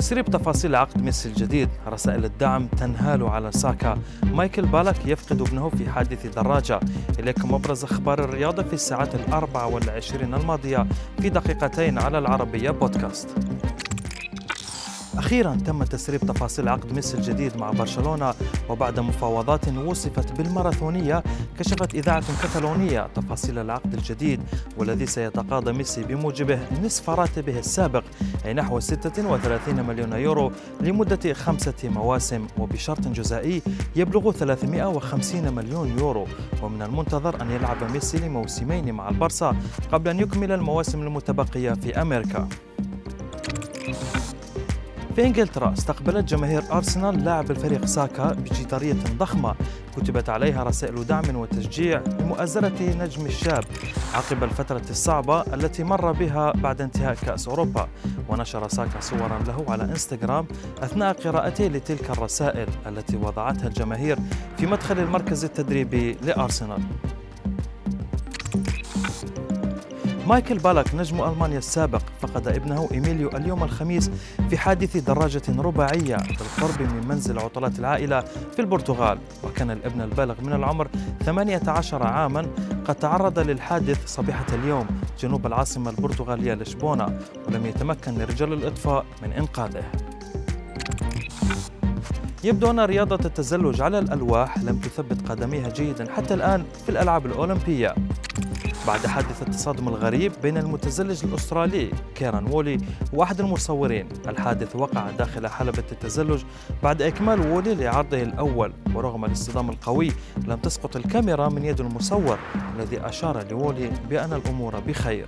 تسريب تفاصيل عقد ميسي الجديد. رسائل الدعم تنهال على ساكا. مايكل بالك يفقد ابنه في حادث دراجة. إليكم أبرز أخبار الرياضة في الساعات الأربع والعشرين الماضية في دقيقتين على العربية بودكاست. أخيرا تم تسريب تفاصيل عقد ميسي الجديد مع برشلونة وبعد مفاوضات وصفت بالماراثونية كشفت إذاعة كتالونية تفاصيل العقد الجديد والذي سيتقاضى ميسي بموجبه نصف راتبه السابق أي نحو 36 مليون يورو لمدة خمسة مواسم وبشرط جزائي يبلغ 350 مليون يورو. ومن المنتظر أن يلعب ميسي لموسمين مع البرصا قبل أن يكمل المواسم المتبقية في أمريكا. في انجلترا استقبلت جماهير أرسنال لاعب الفريق ساكا بجدارية ضخمة. كتبت عليها رسائل دعم وتشجيع لمؤازرة نجم الشاب عقب الفترة الصعبة التي مر بها بعد انتهاء كأس أوروبا. ونشر ساكا صورا له على إنستغرام أثناء قراءته لتلك الرسائل التي وضعتها الجماهير في مدخل المركز التدريبي لأرسنال. مايكل بالك نجم ألمانيا السابق فقد ابنه إيميليو اليوم الخميس في حادث دراجة رباعية بالقرب من منزل عطلات العائلة في البرتغال. وكان الابن البالغ من العمر 18 عاما قد تعرض للحادث صبيحة اليوم جنوب العاصمة البرتغالية لشبونة ولم يتمكن رجال الإطفاء من إنقاذه. يبدو أن رياضة التزلج على الألواح لم تثبت قدميها جيدا حتى الآن في الألعاب الأولمبية. بعد حادث التصادم الغريب بين المتزلج الأسترالي كيران وولي وأحد المصورين. الحادث وقع داخل حلبة التزلج بعد إكمال وولي لعرضه الأول. ورغم الاصطدام القوي لم تسقط الكاميرا من يد المصور الذي أشار لوولي بأن الأمور بخير.